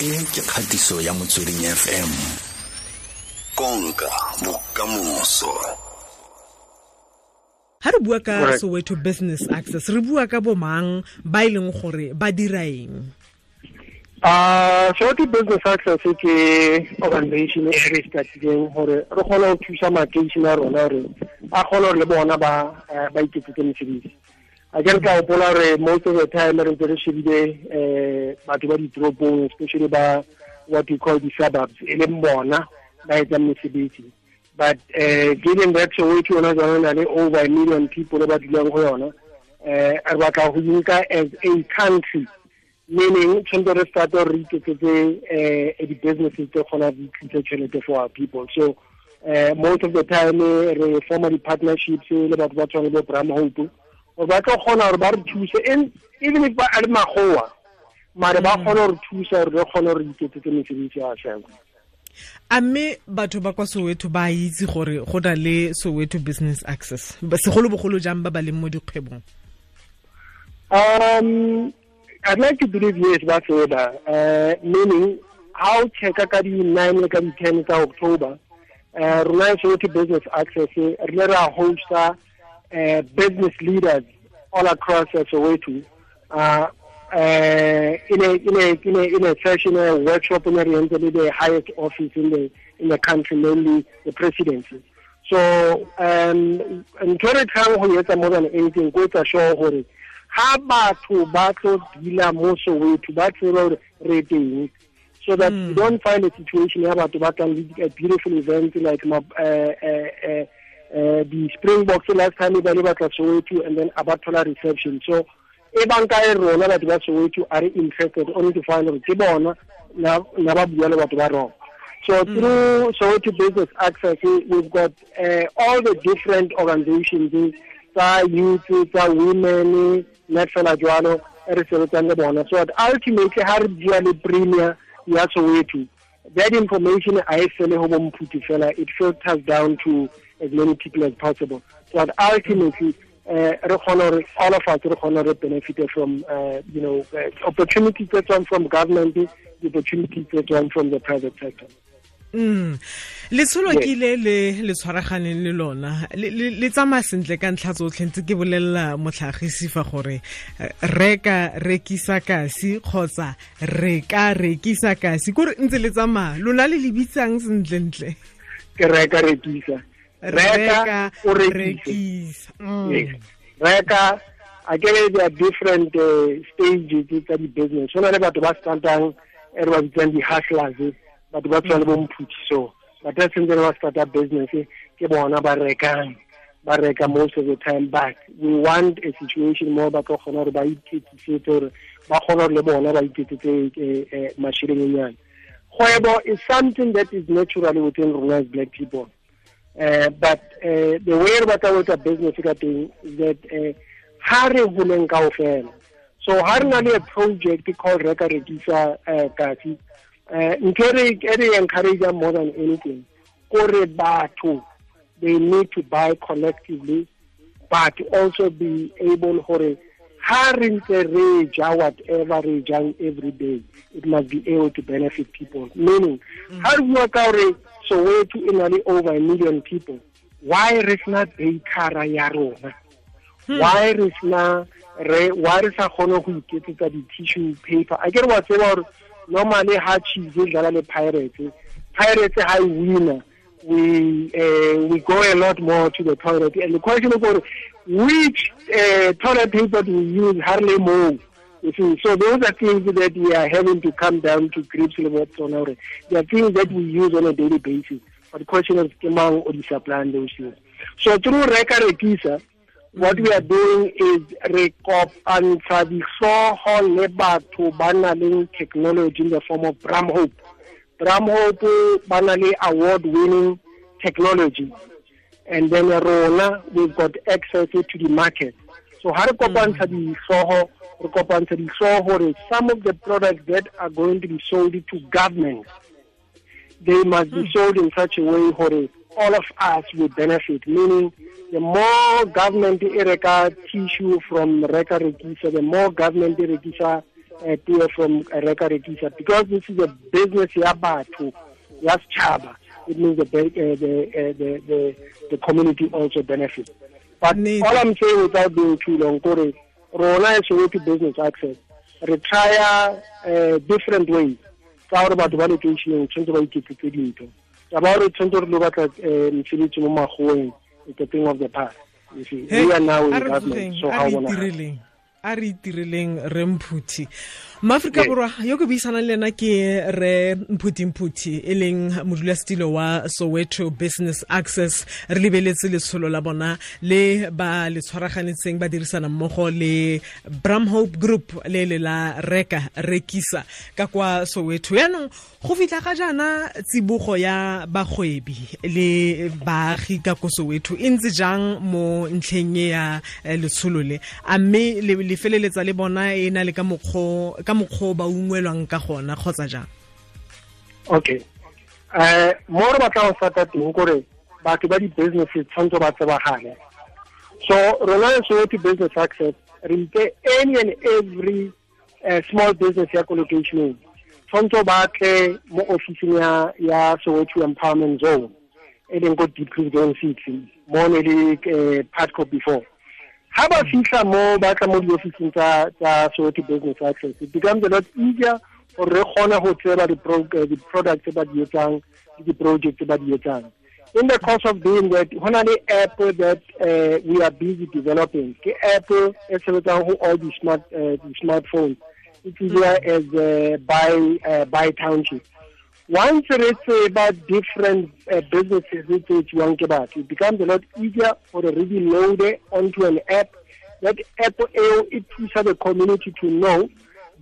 e ke kgatiso ya motsweding fm konka bokamoso. Ha re bua ka soweto business access re bua ka bomang ba e leng gore ba dira eng? Uh, Soweto Business Access ke organization e re statileng gore re kgone go thusa makeišene a rona gore a kgone gore le bona ba ba iketsetse mesebetsi a ke ka gopola gore most of the time re ntse re shebile um batho ba ditoropong especially ba what we call the suburbs e leng bona ba etsang mesebetsi. But uh, given that soweto yona jone na le over a million people ba dulang go yona. Um re batla go as a country meaning tshwanetse re start re iketsetse um di-businesses tse kgona tlise tšhelete for our people. So most of the time re forma di-partnerships le batho ba tshwane le Bramhope ba tlo kgona gore ba re thuse even if a le magoa mare ba kgona gore thusa gore re kgone gore iketsetse mesebetsi ya ourselves a mme batho ba kwa soweto ba itse gore go na le soweto business access segolobogolo jang ba ba leng mo dikgwebong? Um I'd like to believe yes ba tseba uh, meaning how check ka di-nine le ka di-ten tsa October uh, rona Soweto Business Access re le ra hosta uh, business leaders all across uh, Soweto uh, uh, in a in a in a in a session a workshop in the the highest office in the in the country namely the presidency so um ntho re tlang go etsa more than anything go etsa sure gore ha batho ba tlo dila mo soweto ba tsebe gore re teng so that mm. you don't find a situation ya batho ba tlang le beautiful events like uh, uh, uh, uh, the springboks last time ba le batla soweto and then a ba thola reception. So e banka e rona batho ba soweto are interested only to find gore ke bona na ba bua le batho ba rona. So mm. through soweto business access we've got uh, all the different organizations tsa youth tsa women net fela jwalo re sebetsang le bona. So that ultimately ha re bua le premier ya soweto that information a e fele go bomphuti fela. It filters down to as many people as possible. So that ultimately uh, all of us re kgone re benefit from uh, you know uh, opportunities that come from government the opportunities that come from the private sector. Mm. Letsholo ke ile le le tshwaraganeng le lona. Le tsamaya sentle ka ntlha tsotlhe ntse ke bolelela motlhagisi fa gore reka rekisa kasi kgotsa re ka rekisa kasi. Kore ntse le tsamaya lona le le bitsang sentlentle. Ke reka rekisa reka o rekisa reka a kere there are different uh, stages tsa di-business. Go na le batho ba startang e re ba bitsang di-hustlers batho ba tshwana le bo mphutiso batho ba tshwanetse ba starta business ke bona ba rekang ba reka most of the time. But we want a situation mo ba tlo kgona gore ba iketsisetse gore ba kgona gore le bona ba iketsetse mashirengenyana kgwebo is something that is naturally within rona as black people uh, but uh, the way re batla go etsa business ka teng is that uh, ha re fela so ha re na le a project called reka rekisa uh, kasi. Uh, nke re re encourage more than anything. Kore batho they need to buy collectively but also be able gore ha re ntse re ja whatever re jang every day. It must be able to benefit people. Meaning ha re bua ka soweto e na le over a million people. Why re sena bakera ya rona? Why re sena re why re sa kgone go iketsetsa di-tissue paper? A ke re wa tseba gore normally ha chiefs e dlala le pirates pirates ha e winner we uh, we go a lot more to the toilet. And the question is which uh, toilet paper do we use? Hardly more you see so those are things that we are having to come down to grips with what's on our there are things that we use on a daily basis but the question is among or the supply and those things so through reka rekisa what we are doing is re kopantsha dihlooho le batho ba na technology in the form of bram hope Bramhope Banale award winning technology. And then Rona, we've got access to the market. So mm. how to kopantsha di hloho re kopantsha di hloho some of the products that are going to be sold to government they must be sold in such a way where all of us will benefit. Meaning the more government e reka tissue from reka rekisa the more government e rekisa tee from reka rekisa. Because this is a business ya batho ya setšhaba it means the, uh, the, uh, the, the, the community also benefits but all i'm saying without being too long kore rona as soweto business access. Re trya uh, different ways tsa gore batho ba locationeng tshwanetse ba iketsetse dintho. Taba gore tshwanetse re lo batla mosebetsi mo it's a thing of the past we are now in government so how a re itireleng re mphuthi maaforika borwa yo ke buisanang le ena ke re mphutimphuthi e leng modulasetilo wa soweto business access. Re lebeletse letsholo la bona le ba le tshwaraganetseng ba dirisana mmogo le bramhope group le le la reka rekisa ka kwa soweto. Yaanong go fitlha ga jaana tsibogo ya bagwebi le baagi ka ko soweto e ntse jang mo ntlheng e ya eh, letsholo le. A mme le feleletsa le bona e na le ka mokgwa ka mokgwa ba ungwelwang ka gona kgotsa jang? Okay eh mo re batla go sata teng kore batho ba di-business tshwanetse ba tsebagale. So rona le soweto business access re nke any and every uh, small business ya collocationeng tshwanetse ba tle mo officing ya ya soweto empowerment zone e leng ko deep six mo ne le uh, partco before ha ba fihla mo ba tla mo di-officing tsa soweto business access it becomes a lot easier gore re kgone go tseba eh, di-products tse ba di etsang le di-project tse ba di etsang. In the course of doing that ho na le app that uh, we are busy developing. Ke app e sebetsang ho all di-smart uh, di-smartphones it's easier as uh, by uh, by township once re about different uh, businesses it becomes a lot easier for re di load onto an app. That app e thusa the community to know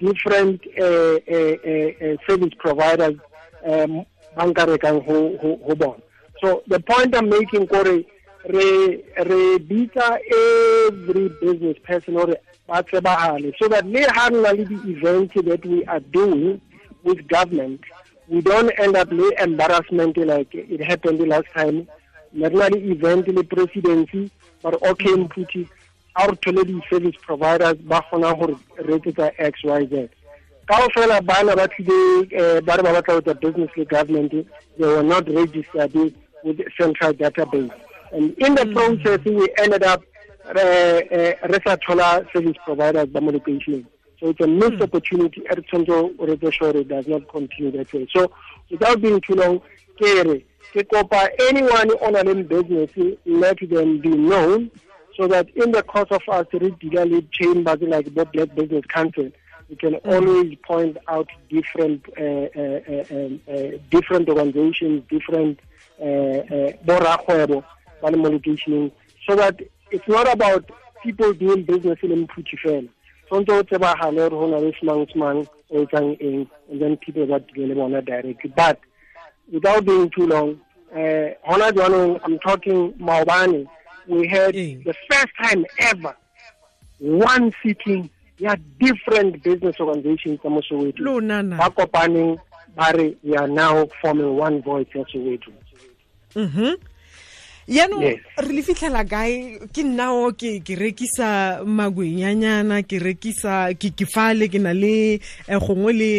different uh, uh, uh, service providers um so the point i'm making kore re re every business person or so that le ha nna le di-events that we are doing with government we don't end up with embarrassment like it happened the last time. Ne re na le event le presidency but okay mphuthi a re thole di-service providers ba kgona gore reetsetsa x y z. Kao fela bana ba tlile um ba re ba batla wetsa business le government they were not registered with central database. And in the process we ended up re sa thola service providers ba mo locationeng So it's a missed mm. opportunity. Ertonzo Reteshore does not continue that way. So without being too long, Kere, Kekopa, anyone on an business, let them be known so that in the course of our regularly chambers like the Black Business Council, we can mm. always point out different uh, uh, uh, um, uh different organizations, different borakgwebo uh, uh, so that it's not about people doing business in Mpuchi tshwanetse o tsebagale gore go na le semang semang o etsang eng and then people ba dile le bona directly but without being too long uh hona jwanong i'm talking maobane we had mm. the first time ever one sitting ya different business organizations tsa mo soweto ba kopaneng ba re we are now forming one voice ya soweto mm -hmm. Yaanong re le fitlhela kae? Ke nnao ke ke rekisa magwenyanyana ke rekisa ke ke fale ke na le eh, gongwe le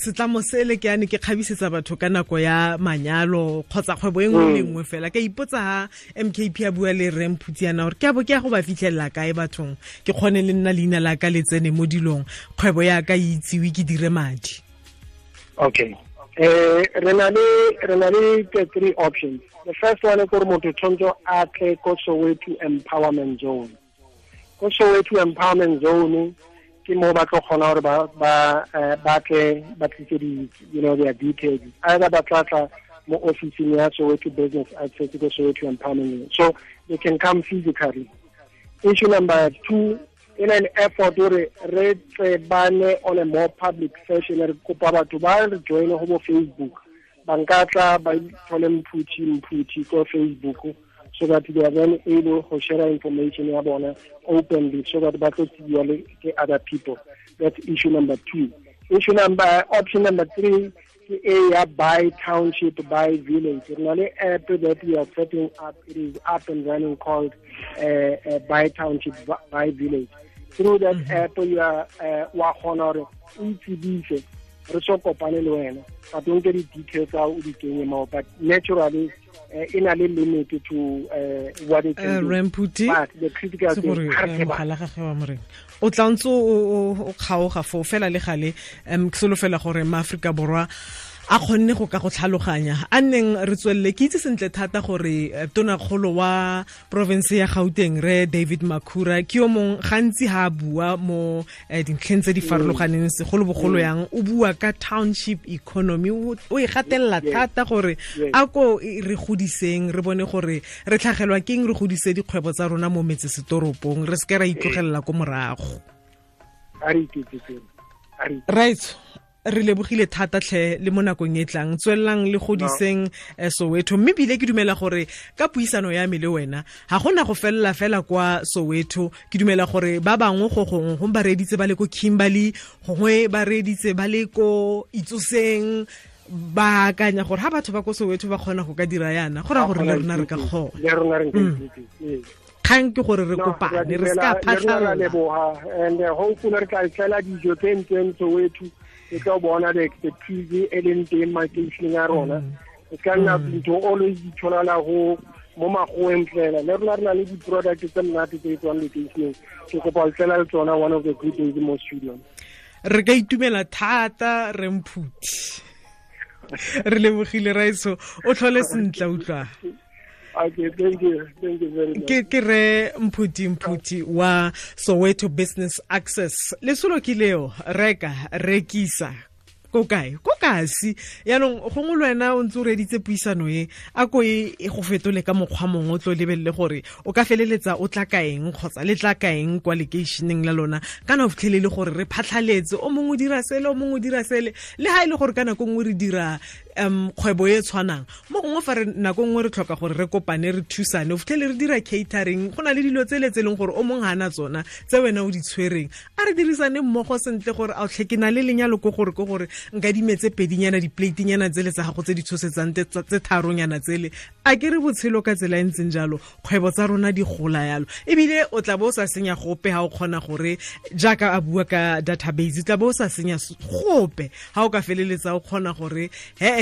setlamo sele ke ane ke kgabisetsa batho ka nako ya manyalo kgotsa kgwebo e nngwe le mm. nngwe fela. Ka ipotsa ha mkp a bua le rre yana gore ke a bo ke ya go ba fitlhelela kae bathong? Ke kgone le nna leina la ka letsene mo dilong. Kgwebo ya ka itsewe itsiwe ke dire madi. Okay eh re na le three options. The first one ke gore motho tshwanetse a tle ko soweto empowerment zone. Ko soweto empowerment zone ke mo ba tlo kgona gore ba tle ba tlise you know their details. Either ba tla tla mo officing ya soweto business access ko soweto empowerment zone. So they can come physically. Issue number two in an effort gore re tsebane on a more public session re kopa batho ba re joine go bo facebook. Ba nka tla ba thole mphuthi mphuthi ko facebook so that they are then able to share information ya bona openly so that ba tlo tsibiwa le ke other people. That's issue number two. Issue number option number three ke e ya by township by village. Re na le app that we are setting up. It is up and running called uh, uh, by township by village. Through that mm -hmm. app ya uh, wa kgona gore o itsebise re so kopane le wena. But o nke di-details tsa o di kenye mao but naturally uh, e na le limit to uh, what it can uh, Remputi, but the critical thing mogala gagwe wa moreng o tla ntse o kgaoga fo fela le gale um ke solofela gore maaforika borwa a khonne go ka go tlhaloganya. A nneng re tswelele ke itse sentle thata gore eh, tonakgolo wa province ya gauteng re david makhura ke yo mong gantsi ha a bua mo eh, dintlheng tse di farologaneng segolobogolo yang o bua ka township economy. O e gatelela thata gore a ko re godiseng re bone gore re tlhagelwa ke eng re godise dikgwebo tsa rona mo metsesetoropong re seke ra itlogelela ko morago. Right re lebogile thata tlhe le mo nakong e tlang tswelelang le godiseng no. soweto. Mme bile ke dumela gore ka puisano ya me le wena ga gona go felela fela kwa soweto. Ke dumela gore ba bangwe go gongwe go ba reditse ba le ko kimberley gongwe ba reditse ba le ko itsoseng. Ba akanya gore ha batho ba ko soweto ba kgona go ka dira yana go raya gore le rona re ka kgona. Kgang ke gore re kopane re se ka phatlhalla and hopefully re tla tlela dijo tse ntseng soweto e tla bona the expertise e leng teng makeisheneng a rona e ka nna ntho always di tshwanala go mo magoeng fela. Le rona re na le di-product tse monate tse e tswang lekeisheneng. Ke kopa letlela le tsona one of the good days mo studio re ka itumela thata re mphuthi re lebogile raiso. O tlhole sentle utlwa Okay, thank you. Thank you very much. Ke re mphuti mphuti wa Soweto Business Access. Lesolo ke leo reka rekisa ko kae ko kasi yaanong gongwe le o ntse o reditse puisano e a ko e, e go fetole ka mokgwa mongwe o tlo lebelele gore o ka feleletsa o tla kaeng kgotsa le tla kaeng kwa lekeišeneng la lona kana o fitlhelele gore re phatlhaletse o mongwe o dira sele o mongwe o dira sele le ga e le gore ka nako nngwe re dira um kgwebo e tshwanang. Mo gongwe fa re nako nngwe re tlhoka gore re kopane re thusane o fitlhele re dira catering go na le dilo tsele tse e leng gore o mongwe ga na tsona tse wena o di tshwereng. A re dirisane mmogo sentle gore a tlhe ke na le lenyalo ko gore ko gore nka dimetse pedinyana di-plateyana tsele tsa gago tse di tshosetsang tse tharonyana tsele. A ke re botshelo ka tsela e ntseng jalo kgwebo tsa rona di gola yalo. Ebile o tla bo o sa senya gope ga o kgona gore jaaka a bua ka database tla bo o sa senya gope ga o ka feleletsa o kgona gore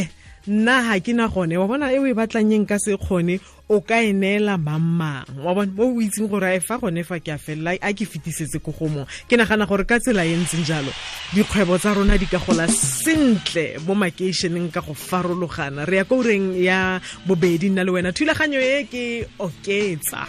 he nna ga ke na gone. Wa bona e o e batlanyeng ka se kgone o ka e neela mang wa bona mo o itseng gore a e fa gone fa ke a felela a ke fetisetse ko go mong ke nagana gore ka tsela e ntseng jalo dikgwebo tsa rona di ka gola sentle mo makeišeneng ka go farologana. Re ya ko ureng ya bobedi nna le wena thulaganyo e ke oketsa